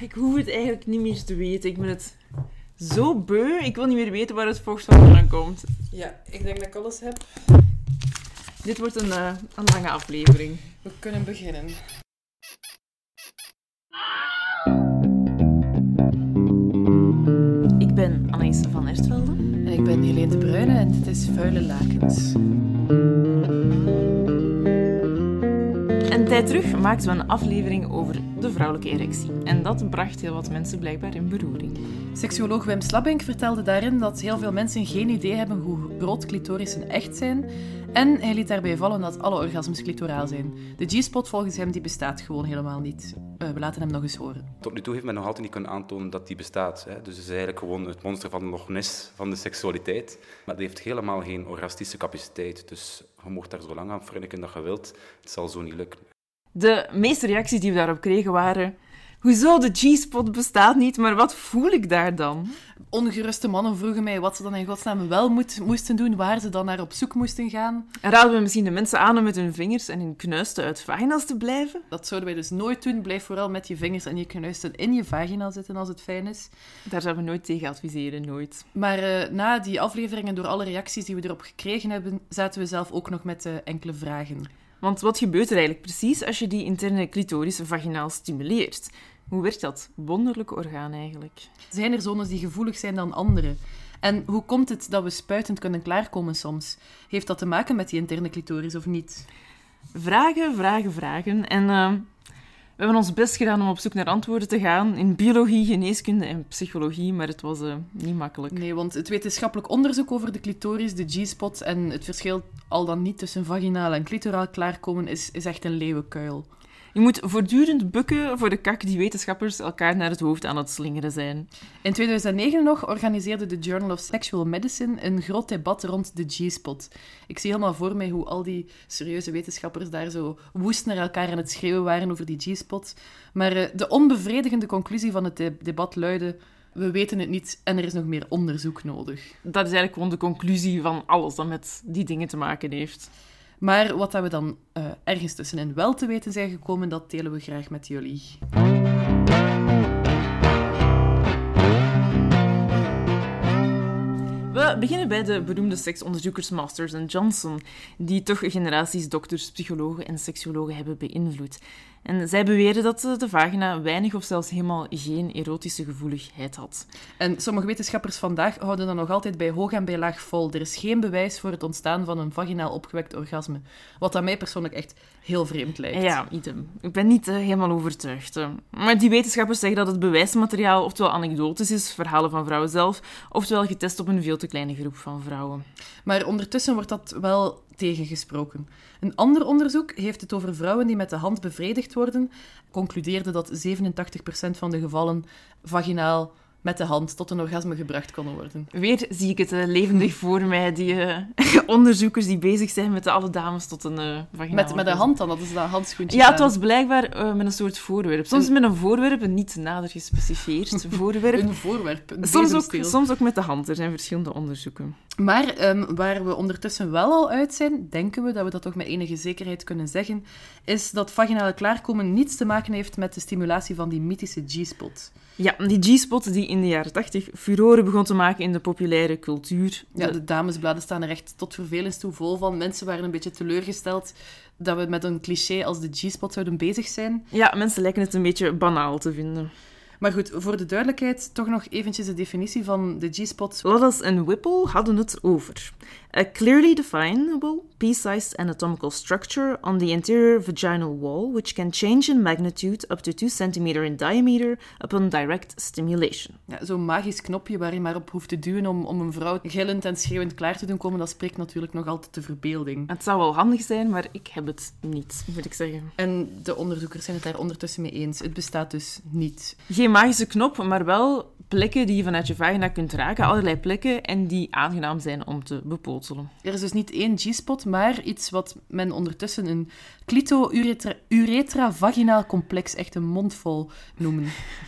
ik hoef het eigenlijk niet meer te weten. Ik ben het zo beu. Ik wil niet meer weten waar het vocht vandaan komt. Ja, ik denk dat ik alles heb. Dit wordt een, eh, een lange aflevering. We kunnen beginnen. Ik ben Anaïs van Ertvelde. En ik ben Helene de Bruyne en dit is Vuile Lakens. Tijd terug maakten we een aflevering over de vrouwelijke erectie. En dat bracht heel wat mensen blijkbaar in beroering. Seksuoloog Wim Slabink vertelde daarin dat heel veel mensen geen idee hebben hoe groot clitorissen echt zijn. En hij liet daarbij vallen dat alle orgasmes clitoraal zijn. De G-spot volgens hem die bestaat gewoon helemaal niet. Uh, we laten hem nog eens horen. Tot nu toe heeft men nog altijd niet kunnen aantonen dat die bestaat. Hè. Dus het is eigenlijk gewoon het monster van Loch Ness van de seksualiteit. Maar die heeft helemaal geen orgastische capaciteit. Dus je mocht daar zo lang aan frunniken dat je wilt. Het zal zo niet lukken. De meeste reacties die we daarop kregen waren... Hoezo, de G-spot bestaat niet, maar wat voel ik daar dan? Ongeruste mannen vroegen mij wat ze dan in godsnaam wel moet, moesten doen, waar ze dan naar op zoek moesten gaan. En raden we misschien de mensen aan om met hun vingers en hun knuisten uit vagina's te blijven? Dat zouden wij dus nooit doen. Blijf vooral met je vingers en je knuisten in je vagina zitten als het fijn is. Daar zouden we nooit tegen adviseren, nooit. Maar uh, na die afleveringen, door alle reacties die we erop gekregen hebben, zaten we zelf ook nog met uh, enkele vragen. Want wat gebeurt er eigenlijk precies als je die interne clitoris vaginaal stimuleert? Hoe werkt dat wonderlijke orgaan eigenlijk? Zijn er zones die gevoelig zijn dan andere? En hoe komt het dat we spuitend kunnen klaarkomen soms? Heeft dat te maken met die interne clitoris of niet? Vragen, vragen, vragen. En uh, we hebben ons best gedaan om op zoek naar antwoorden te gaan in biologie, geneeskunde en psychologie, maar het was uh, niet makkelijk. Nee, want het wetenschappelijk onderzoek over de clitoris, de G-spot en het verschil al dan niet tussen vaginaal en clitoraal klaarkomen is, is echt een leeuwenkuil. Je moet voortdurend bukken voor de kak die wetenschappers elkaar naar het hoofd aan het slingeren zijn. In 2009 nog organiseerde de Journal of Sexual Medicine een groot debat rond de G-spot. Ik zie helemaal voor mij hoe al die serieuze wetenschappers daar zo woest naar elkaar aan het schreeuwen waren over die G-spot. Maar uh, de onbevredigende conclusie van het debat luidde we weten het niet en er is nog meer onderzoek nodig. Dat is eigenlijk gewoon de conclusie van alles dat met die dingen te maken heeft. Maar wat we dan uh, ergens tussenin wel te weten zijn gekomen, dat delen we graag met jullie. We beginnen bij de beroemde seksonderzoekers Masters en Johnson, die toch generaties dokters, psychologen en seksuologen hebben beïnvloed. En zij beweren dat de vagina weinig of zelfs helemaal geen erotische gevoeligheid had. En sommige wetenschappers vandaag houden dat nog altijd bij hoog en bij laag vol. Er is geen bewijs voor het ontstaan van een vaginaal opgewekt orgasme. Wat aan mij persoonlijk echt heel vreemd lijkt. Ja, idem. Ik ben niet uh, helemaal overtuigd. Uh. Maar die wetenschappers zeggen dat het bewijsmateriaal oftewel anekdotes is, verhalen van vrouwen zelf, oftewel getest op een veel te kleine groep van vrouwen. Maar ondertussen wordt dat wel tegengesproken. Een ander onderzoek heeft het over vrouwen die met de hand bevredigd worden, concludeerde dat 87% van de gevallen vaginaal met de hand tot een orgasme gebracht kon worden. Weer zie ik het uh, levendig voor mij, die uh, onderzoekers die bezig zijn met alle dames tot een uh, vaginaal met, met de hand dan, dat is dat handschoentje. Ja, het was blijkbaar met een soort voorwerp. Soms met een voorwerp, een niet nader gespecificeerd voorwerp. een voorwerp, een soms, ook, soms ook met de hand. Er zijn verschillende onderzoeken. Maar um, waar we ondertussen wel al uit zijn, denken we dat we dat toch met enige zekerheid kunnen zeggen, is dat vaginale klaarkomen niets te maken heeft met de stimulatie van die mythische G-spot. Ja, die G-spot die in de jaren 80 furoren begon te maken in de populaire cultuur. Ja, de damesbladen staan er echt tot vervelens toe vol van. Mensen waren een beetje teleurgesteld dat we met een cliché als de G-spot zouden bezig zijn. Ja, mensen lijken het een beetje banaal te vinden. Maar goed, voor de duidelijkheid, toch nog eventjes de definitie van de G-spot. Lotus en Whipple hadden het over. A clearly definable, pea-sized anatomical structure on the anterior vaginal wall, which can change in magnitude up to 2 cm in diameter upon direct stimulation. Ja, Zo'n magisch knopje waar je maar op hoeft te duwen om, om een vrouw gillend en schreeuwend klaar te doen komen, dat spreekt natuurlijk nog altijd de verbeelding. Het zou wel handig zijn, maar ik heb het niet, moet ik zeggen. En de onderzoekers zijn het daar ondertussen mee eens. Het bestaat dus niet. Geen magische knop, maar wel plekken die je vanuit je vagina kunt raken, allerlei plekken, en die aangenaam zijn om te bepoten. Er is dus niet één G-spot, maar iets wat men ondertussen een clito-uretra-vaginaal complex, echt een mondvol, noemen.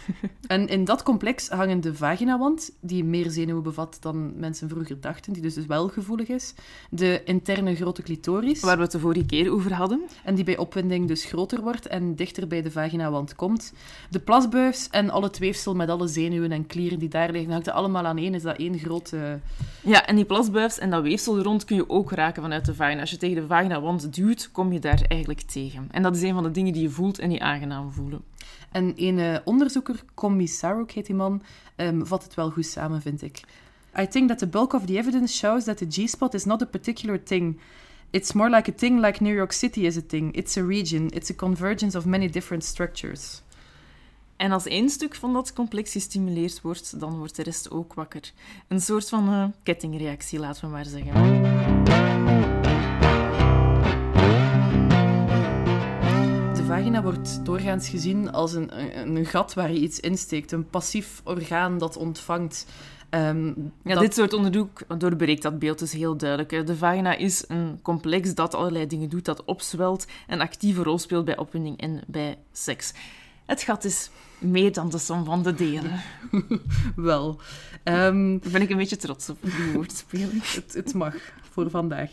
en in dat complex hangen de vaginawand, die meer zenuwen bevat dan mensen vroeger dachten, die dus, dus wel gevoelig is, de interne grote clitoris, Waar we het de vorige keer over hadden. en die bij opwinding dus groter wordt en dichter bij de vaginawand komt, de plasbuis en al het weefsel met alle zenuwen en klieren die daar liggen, hangt er allemaal aan één, is dat één grote... Ja, en die plasbuis en dat weefsel rond kun je ook raken vanuit de vagina. Als je tegen de vaginawand duwt, kom je daar eigenlijk tegen. En dat is een van de dingen die je voelt en die aangenaam voelen. En een eh, onderzoeker, heet die man, ehm, vat het wel goed samen, vind ik. I think that the bulk of the evidence shows that the G-spot is not a particular thing. It's more like a thing like New York City is a thing. It's a region. It's a convergence of many different structures. En als één stuk van dat complex gestimuleerd wordt, dan wordt de rest ook wakker. Een soort van eh, kettingreactie, laten we maar zeggen. De vagina wordt doorgaans gezien als een, een, een gat waar je iets insteekt. Een passief orgaan dat ontvangt. Ehm, Ja, dat- dit soort onderzoek doorbreekt dat beeld dus heel duidelijk. hè. De vagina is een complex dat allerlei dingen doet, dat opzwelt en actieve rol speelt bij opwinding en bij seks. Het gat is meer dan de som van de delen. Wel. Ehm, Daar ben ik een beetje trots op, die woordspeling. het, het mag voor vandaag.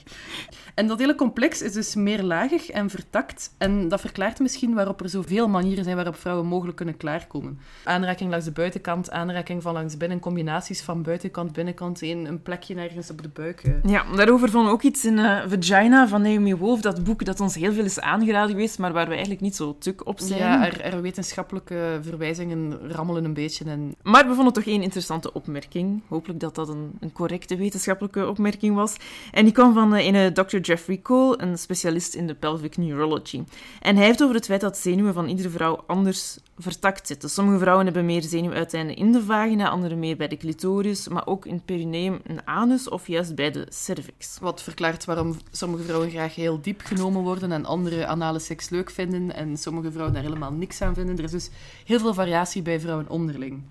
En dat hele complex is dus meerlagig en vertakt. En dat verklaart misschien waarop er zoveel manieren zijn waarop vrouwen mogelijk kunnen klaarkomen. Aanraking langs de buitenkant, aanraking van langs binnen, combinaties van buitenkant, binnenkant, een, een plekje ergens op de buik. eh. Ja, daarover vond ook iets in eh, Vagina van Naomi Wolf, dat boek dat ons heel veel is aangeraden geweest, maar waar we eigenlijk niet zo tuk op zijn. Ja, er, er wetenschappelijke verwijzingen rammelen een beetje. En Maar we vonden toch één interessante opmerking. Hopelijk dat dat een, een correcte wetenschappelijke opmerking was. En die kwam van eh, een Dr. Jeffrey Cole, een specialist in de pelvic neurology. En hij heeft over het feit dat zenuwen van iedere vrouw anders vertakt zitten. Sommige vrouwen hebben meer zenuwuiteinden in de vagina, andere meer bij de clitoris, maar ook in het perineum, een anus of juist bij de cervix. wat verklaart waarom sommige vrouwen graag heel diep genomen worden en andere anale seks leuk vinden en sommige vrouwen daar helemaal niks aan vinden. Er is dus heel veel variatie bij vrouwen onderling.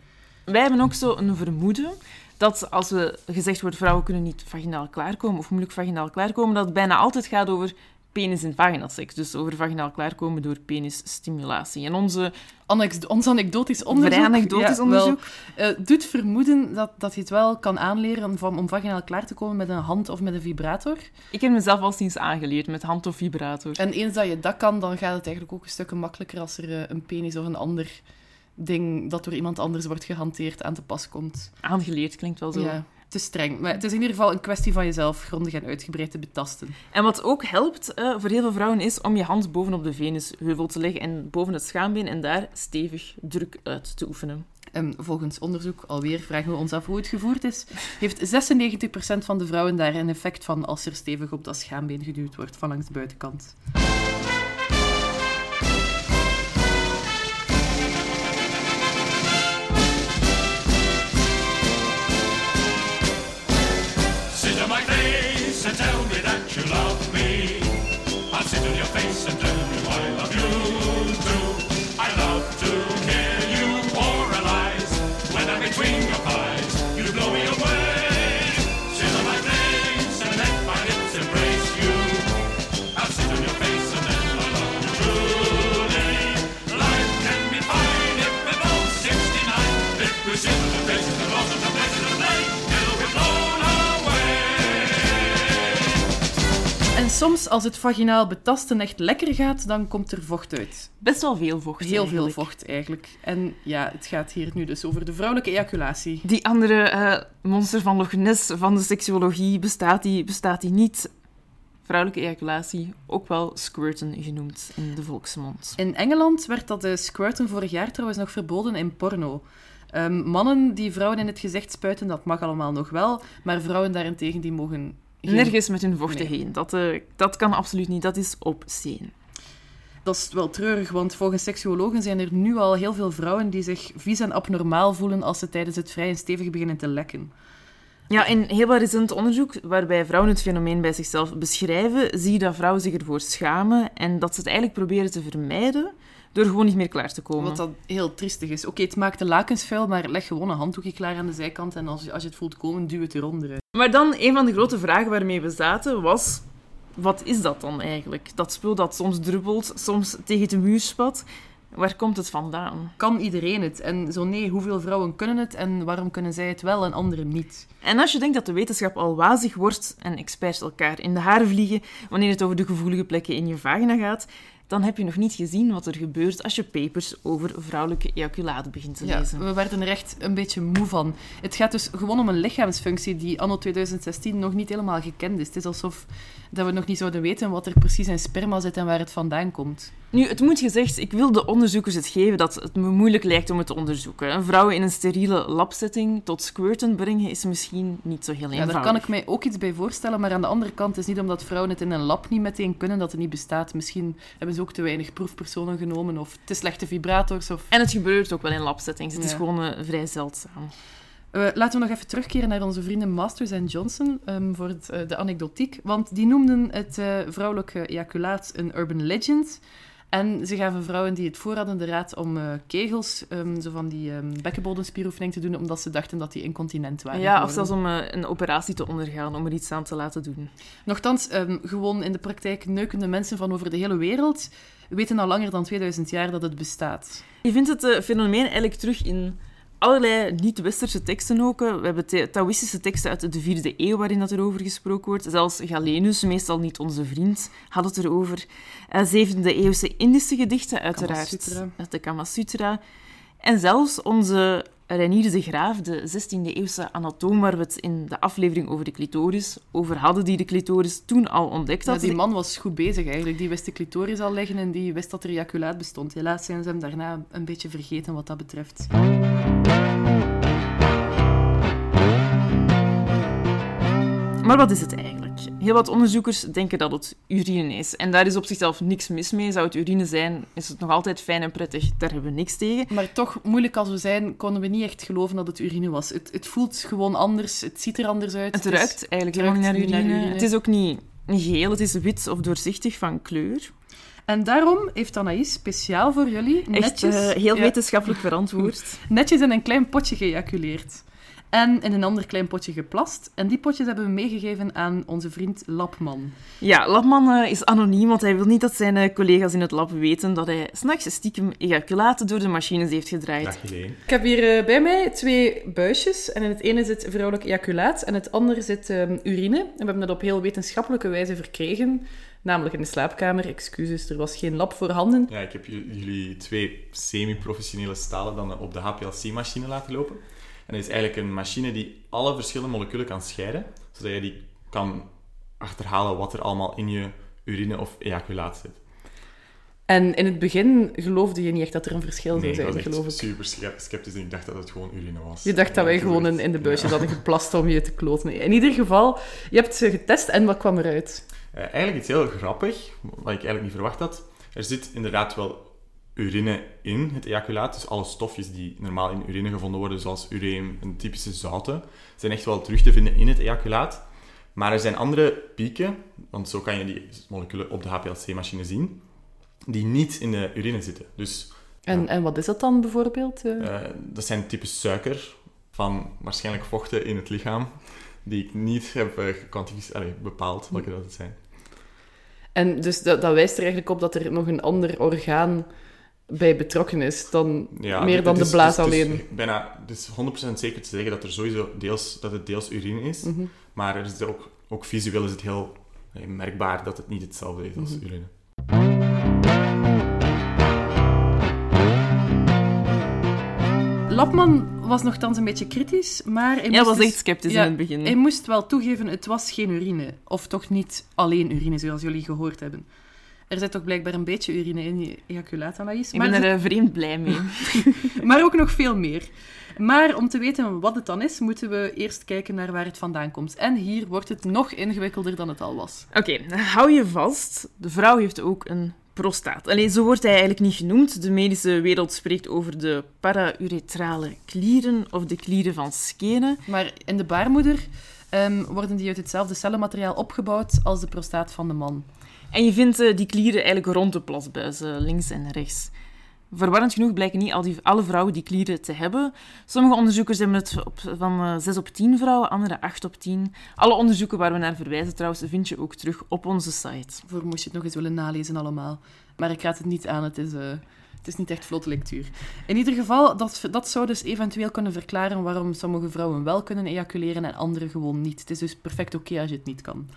Wij hebben ook zo een vermoeden dat als we gezegd wordt vrouwen kunnen niet vaginaal klaarkomen of moeilijk vaginaal klaarkomen, dat het bijna altijd gaat over penis- en vaginaseks. Dus over vaginaal klaarkomen door penisstimulatie. En onze Annex- ons anekdotisch onderzoek, vrij anekdotisch ja, onderzoek... wel, eh, doet vermoeden dat, dat je het wel kan aanleren om, om vaginaal klaar te komen met een hand of met een vibrator. Ik heb mezelf al sinds aangeleerd met hand of vibrator. En eens dat je dat kan, dan gaat het eigenlijk ook een stuk makkelijker als er eh, een penis of een ander ding dat door iemand anders wordt gehanteerd aan te pas komt. Aangeleerd klinkt wel zo. Ja, is streng. Maar het is in ieder geval een kwestie van jezelf grondig en uitgebreid te betasten. En wat ook helpt eh, voor heel veel vrouwen is om je hand bovenop de venusheuvel te leggen en boven het schaambeen en daar stevig druk uit te oefenen. En volgens onderzoek, alweer vragen we ons af hoe het gevoerd is, heeft 96% van de vrouwen daar een effect van als er stevig op dat schaambeen geduwd wordt van langs de buitenkant. Soms, als het vaginaal betasten echt lekker gaat, dan komt er vocht uit. Best wel veel vocht. Heel veel vocht eigenlijk. En ja, het gaat hier nu dus over de vrouwelijke ejaculatie. Die andere eh, monster van Loch Ness van de seksuologie bestaat die, bestaat die niet. Vrouwelijke ejaculatie, ook wel squirten genoemd in de volksmond. In Engeland werd dat de squirten vorig jaar trouwens nog verboden in porno. Ehm, mannen die vrouwen in het gezicht spuiten, dat mag allemaal nog wel. Maar vrouwen daarentegen, die mogen... geen- Nergens met hun vochten Nee. heen. Dat, eh, dat kan absoluut niet. Dat is obscene. Dat is wel treurig, want volgens seksuologen zijn er nu al heel veel vrouwen die zich vies en abnormaal voelen als ze tijdens het vrij en stevig beginnen te lekken. Ja, in heel wat recent onderzoek waarbij vrouwen het fenomeen bij zichzelf beschrijven, zie je dat vrouwen zich ervoor schamen en dat ze het eigenlijk proberen te vermijden door gewoon niet meer klaar te komen. Wat dan heel triestig is. Oké, het maakt de lakens vuil, maar leg gewoon een handdoekje klaar aan de zijkant en als je, als je het voelt komen, duw het eronder. Maar dan, een van de grote vragen waarmee we zaten was... Wat is dat dan eigenlijk? Dat spul dat soms druppelt, soms tegen de muur spat. Waar komt het vandaan? Kan iedereen het? En zo nee, hoeveel vrouwen kunnen het en waarom kunnen zij het wel en anderen niet? En als je denkt dat de wetenschap al wazig wordt en experts elkaar in de haren vliegen wanneer het over de gevoelige plekken in je vagina gaat, dan heb je nog niet gezien wat er gebeurt als je papers over vrouwelijke ejaculaten begint te Ja, lezen. we werden er echt een beetje moe van. Het gaat dus gewoon om een lichaamsfunctie die anno 2016 nog niet helemaal gekend is. Het is alsof dat we nog niet zouden weten wat er precies in sperma zit en waar het vandaan komt. Nu, het moet gezegd, ik wil de onderzoekers het geven dat het me moeilijk lijkt om het te onderzoeken. Een vrouw in een steriele labsetting tot squirten brengen is misschien niet zo heel Ja, eenvoudig. daar kan ik mij ook iets bij voorstellen, maar aan de andere kant is niet omdat vrouwen het in een lab niet meteen kunnen dat het niet bestaat. Misschien hebben ze ook te weinig proefpersonen genomen of te slechte vibrators. Of... En het gebeurt ook wel in labsettings. Het is gewoon eh, vrij zeldzaam. Eh, laten we nog even terugkeren naar onze vrienden Masters en Johnson ehm, voor het, eh, de anekdotiek. Want die noemden het vrouwelijke ejaculaat een urban legend. En ze gaven vrouwen die het voor hadden de raad om eh, kegels, ehm, zo van die um, bekkenbodemspieroefening te doen, omdat ze dachten dat die incontinent waren. Ja, of zelfs om eh, een operatie te ondergaan, om er iets aan te laten doen. Nochtans, ehm, gewoon in de praktijk neukende mensen van over de hele wereld weten al langer dan 2000 jaar dat het bestaat. Je vindt het eh, fenomeen eigenlijk terug in allerlei niet-westerse teksten ook. We hebben Taoïstische teksten uit de vierde eeuw waarin dat erover gesproken wordt. Zelfs Galenus, meestal niet onze vriend, had het erover. Eh, Zevende eeuwse Indische gedichten, uiteraard. Sutra. Uit de Kama Sutra. En zelfs onze Reinier de Graaf, de 16e eeuwse anatoom, waar we het in de aflevering over de clitoris over hadden, die de clitoris toen al ontdekt Ja, had. die man was goed bezig eigenlijk. Die wist de clitoris al leggen en die wist dat er ejaculaat bestond. Helaas zijn ze hem daarna een beetje vergeten wat dat betreft. Maar wat is het eigenlijk? Heel wat onderzoekers denken dat het urine is. En daar is op zichzelf niks mis mee. Zou het urine zijn, is het nog altijd fijn en prettig. Daar hebben we niks tegen. Maar toch, moeilijk als we zijn, konden we niet echt geloven dat het urine was. Het, het voelt gewoon anders, het ziet er anders uit. Het ruikt eigenlijk helemaal niet naar urine. Het is ook niet, niet geel, het is wit of doorzichtig van kleur. En daarom heeft Anaïs speciaal voor jullie Echt netjes, eh, heel ja, wetenschappelijk verantwoord. netjes in een klein potje geëjaculeerd. En in een ander klein potje geplast. En die potjes hebben we meegegeven aan onze vriend Lapman. Ja, Labman eh, is anoniem, want hij wil niet dat zijn eh, collega's in het lab weten dat hij s'nachts stiekem ejaculaten door de machines heeft gedraaid. Ik heb hier eh, bij mij twee buisjes. En in het ene zit vrouwelijk ejaculaat en het andere zit ehm, urine. En we hebben dat op heel wetenschappelijke wijze verkregen. Namelijk in de slaapkamer. Excuses, er was geen lab voorhanden. Ja, ik heb jullie twee semi-professionele stalen dan op de HPLC-machine laten lopen. En dat is eigenlijk een machine die alle verschillende moleculen kan scheiden, zodat je die kan achterhalen wat er allemaal in je urine of ejaculaat zit. En in het begin geloofde je niet echt dat er een verschil zou Nee, zijn, geloof ik. super sceptisch en ik dacht dat het gewoon urine was. Je dacht dat wij gewoon in, in de buisjes Ja. hadden geplast om je te kloten. In ieder geval, je hebt ze getest en wat kwam eruit? Eh, eigenlijk iets heel grappig, wat ik eigenlijk niet verwacht had. Er zit inderdaad wel urine in het ejaculaat. Dus alle stofjes die normaal in urine gevonden worden, zoals ureum en typische zouten, zijn echt wel terug te vinden in het ejaculaat. Maar er zijn andere pieken, want zo kan je die moleculen op de HPLC-machine zien, die niet in de urine zitten. Dus En, en wat is dat dan bijvoorbeeld? eh? eh, dat zijn types suiker van waarschijnlijk vochten in het lichaam, die ik niet heb eh, bepaald welke dat het zijn. En dus dat, dat wijst er eigenlijk op dat er nog een ander orgaan bij betrokken is dan Ja, meer het dan de blaas het is- het alleen. is bijna, het is 100% zeker te zeggen dat, er sowieso deels, dat het deels urine is. Mhm. Maar er is ook, ook visueel is het heel eh, merkbaar dat het niet hetzelfde is als Mhm. urine. Lapman was nogthans een beetje kritisch, maar hij Hij moest was dus- echt sceptisch ja, in het begin. Hij moest wel toegeven, het was geen urine. Of toch niet alleen urine, zoals jullie gehoord hebben. Er zit toch blijkbaar een beetje urine in je ejaculaat, Anaïs. Ik Maar, ben er vreemd blij mee. maar ook nog veel meer. Maar om te weten wat het dan is, moeten we eerst kijken naar waar het vandaan komt. En hier wordt het nog ingewikkelder dan het al was. Oké, hou je vast. De vrouw heeft ook een prostaat. Alleen zo wordt hij eigenlijk niet genoemd. De medische wereld spreekt over de parauretrale klieren of de klieren van Skene. Maar in de baarmoeder ehm, worden die uit hetzelfde cellenmateriaal opgebouwd als de prostaat van de man. En je vindt eh, die klieren eigenlijk rond de plasbuis, eh, links en rechts. Verwarrend genoeg blijken niet al die, alle vrouwen die klieren te hebben. Sommige onderzoekers hebben het op, van eh, 6 op 10 vrouwen, andere 8 op 10. Alle onderzoeken waar we naar verwijzen trouwens vind je ook terug op onze site. Voor moest je het nog eens willen nalezen allemaal. Maar ik raad het niet aan, het is, eh, het is niet echt vlotte lectuur. In ieder geval, dat, dat zou dus eventueel kunnen verklaren waarom sommige vrouwen wel kunnen ejaculeren en andere gewoon niet. Het is dus perfect oké als je het niet kan.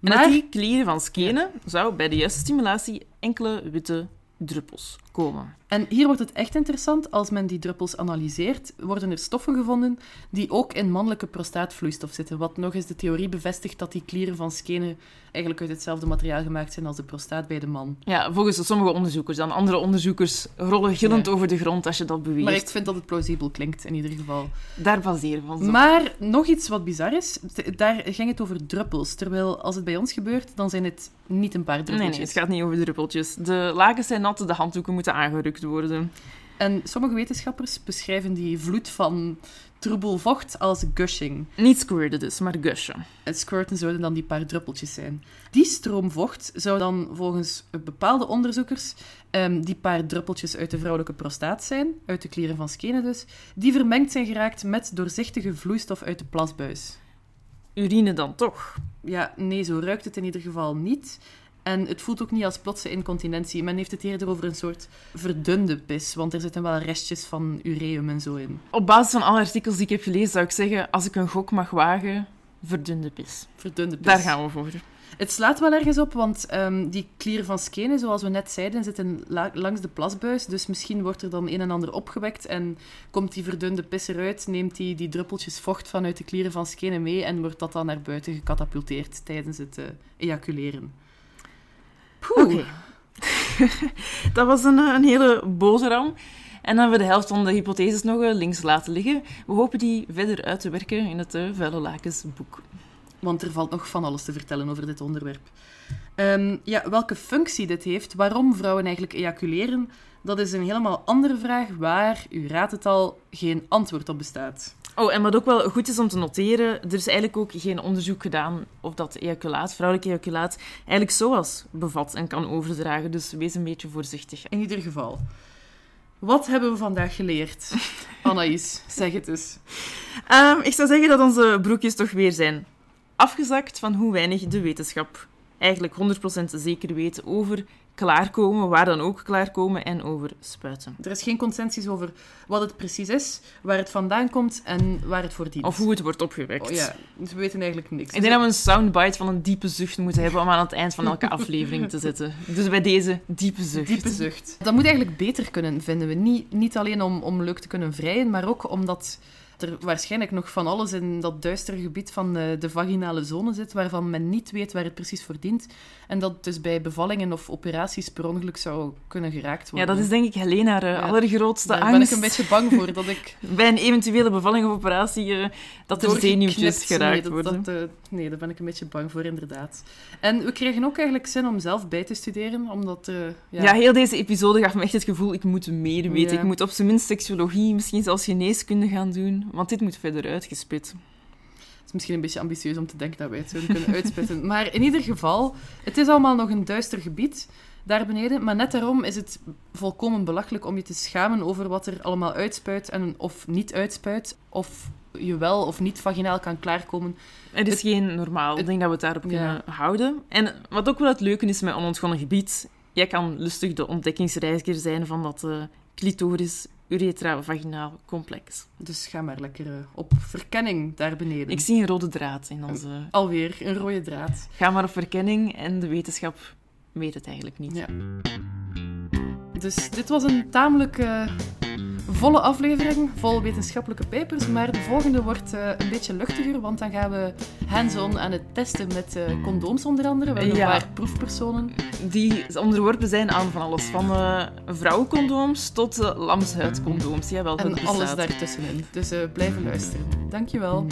Maar- uit die klieren van skenen zou bij de juiste stimulatie enkele witte druppels komen. En hier wordt het echt interessant. Als men die druppels analyseert, worden er stoffen gevonden die ook in mannelijke prostaatvloeistof zitten. Wat nog eens de theorie bevestigt dat die klieren van skenen eigenlijk uit hetzelfde materiaal gemaakt zijn als de prostaat bij de man. Ja, volgens sommige onderzoekers. Dan andere onderzoekers rollen gillend Ja. over de grond als je dat beweert. Maar ik vind dat het plausibel klinkt, in ieder geval. Daar baseren we ons op. Maar nog iets wat bizar is, daar ging het over druppels. Terwijl als het bij ons gebeurt, dan zijn het niet een paar Nee, druppeltjes. nee, het gaat niet over druppeltjes. De lakens zijn nat, de handdoeken moeten aangerukt worden. En sommige wetenschappers beschrijven die vloed van troebel vocht als gushing. Niet squirten dus, maar gushen. En squirten zouden dan die paar druppeltjes zijn. Die stroom vocht zou dan volgens bepaalde onderzoekers ehm, die paar druppeltjes uit de vrouwelijke prostaat zijn, uit de klieren van skenen dus, die vermengd zijn geraakt met doorzichtige vloeistof uit de plasbuis. Urine dan toch. Ja, nee, zo ruikt het in ieder geval niet. En het voelt ook niet als plotse incontinentie. Men heeft het eerder over een soort verdunde pis, want er zitten wel restjes van ureum en zo in. Op basis van alle artikels die ik heb gelezen, zou ik zeggen, als ik een gok mag wagen, verdunde pis. Verdunde pis. Daar gaan we voor. Het slaat wel ergens op, want ehm, die klier van skenen, zoals we net zeiden, zitten la- langs de plasbuis. Dus misschien wordt er dan een en ander opgewekt en komt die verdunde pis eruit, neemt die, die druppeltjes vocht vanuit de klieren van skenen mee en wordt dat dan naar buiten gecatapulteerd tijdens het eh, ejaculeren. Oké. dat was een, eh, een hele boterham. En dan hebben we de helft van de hypotheses nog eh, links laten liggen. We hopen die verder uit te werken in het eh, Vuile Lakens boek. Want er valt nog van alles te vertellen over dit onderwerp. Ehm, ja, welke functie dit heeft, waarom vrouwen eigenlijk ejaculeren, dat is een helemaal andere vraag waar, u raadt het al, geen antwoord op bestaat. Oh, en wat ook wel goed is om te noteren, er is eigenlijk ook geen onderzoek gedaan of dat ejaculaat, vrouwelijk ejaculaat, eigenlijk zoals bevat en kan overdragen. Dus wees een beetje voorzichtig. In ieder geval. Wat hebben we vandaag geleerd? Anaïs, zeg het eens. Ehm, ik zou zeggen dat onze broekjes toch weer zijn afgezakt van hoe weinig de wetenschap eigenlijk 100% zeker weet over klaarkomen, waar dan ook klaarkomen, en over spuiten. Er is geen consensus over wat het precies is, waar het vandaan komt en waar het voor dient. Of hoe het wordt opgewekt. Oh, ja, dus we weten eigenlijk niks. Ik denk dat we een soundbite van een diepe zucht moeten hebben om aan het eind van elke aflevering te zetten. Dus bij deze diepe zucht. Diepe zucht. Dat moet eigenlijk beter kunnen, vinden we. Niet, niet alleen om, om leuk te kunnen vrijen, maar ook omdat er waarschijnlijk nog van alles in dat duistere gebied van de, de vaginale zone zit, waarvan men niet weet waar het precies voor dient. En dat dus bij bevallingen of operaties per ongeluk zou kunnen geraakt Ja, worden. dat is denk ik Helena haar Ja. allergrootste Daar angst. ben ik een beetje bang voor, dat ik... Bij een eventuele bevalling of operatie, eh, dat er zenuwtjes geraakt nee, dat, worden. Dat, eh, nee, daar ben ik een beetje bang voor, inderdaad. En we kregen ook eigenlijk zin om zelf bij te studeren, omdat... eh, ja, Ja. heel deze episode gaf me echt het gevoel, ik moet meer weten. Ja. Ik moet op zijn minst seksuologie, misschien zelfs geneeskunde gaan doen, want dit moet verder uitgespit. Het is misschien een beetje ambitieus om te denken dat wij het zouden kunnen uitspitten. Maar in ieder geval, het is allemaal nog een duister gebied daar beneden. Maar net daarom is het volkomen belachelijk om je te schamen over wat er allemaal uitspuit en of niet uitspuit. Of je wel of niet vaginaal kan klaarkomen. Het is Het- geen normaal. Ik het- denk dat we het daarop Ja. kunnen houden. En wat ook wel het leuke is met onontgonnen gebied, jij kan lustig de ontdekkingsreiziger zijn van dat eh clitoris uretra vaginaal complex. Dus ga maar lekker eh, op verkenning daar beneden. Ik zie een rode draad in onze... Alweer een rode draad. Ga maar op verkenning en de wetenschap weet het eigenlijk niet. Ja. Dus dit was een tamelijk volle aflevering, vol wetenschappelijke papers. Maar de volgende wordt eh, een beetje luchtiger, want dan gaan we hands-on aan het testen met eh, condooms onder andere. We hebben Ja. een paar proefpersonen. Die onderworpen zijn aan van alles. Van eh, vrouwencondooms tot lamshuidcondooms. Jawel, En alles daartussenin. Dus blijven luisteren. Dankjewel.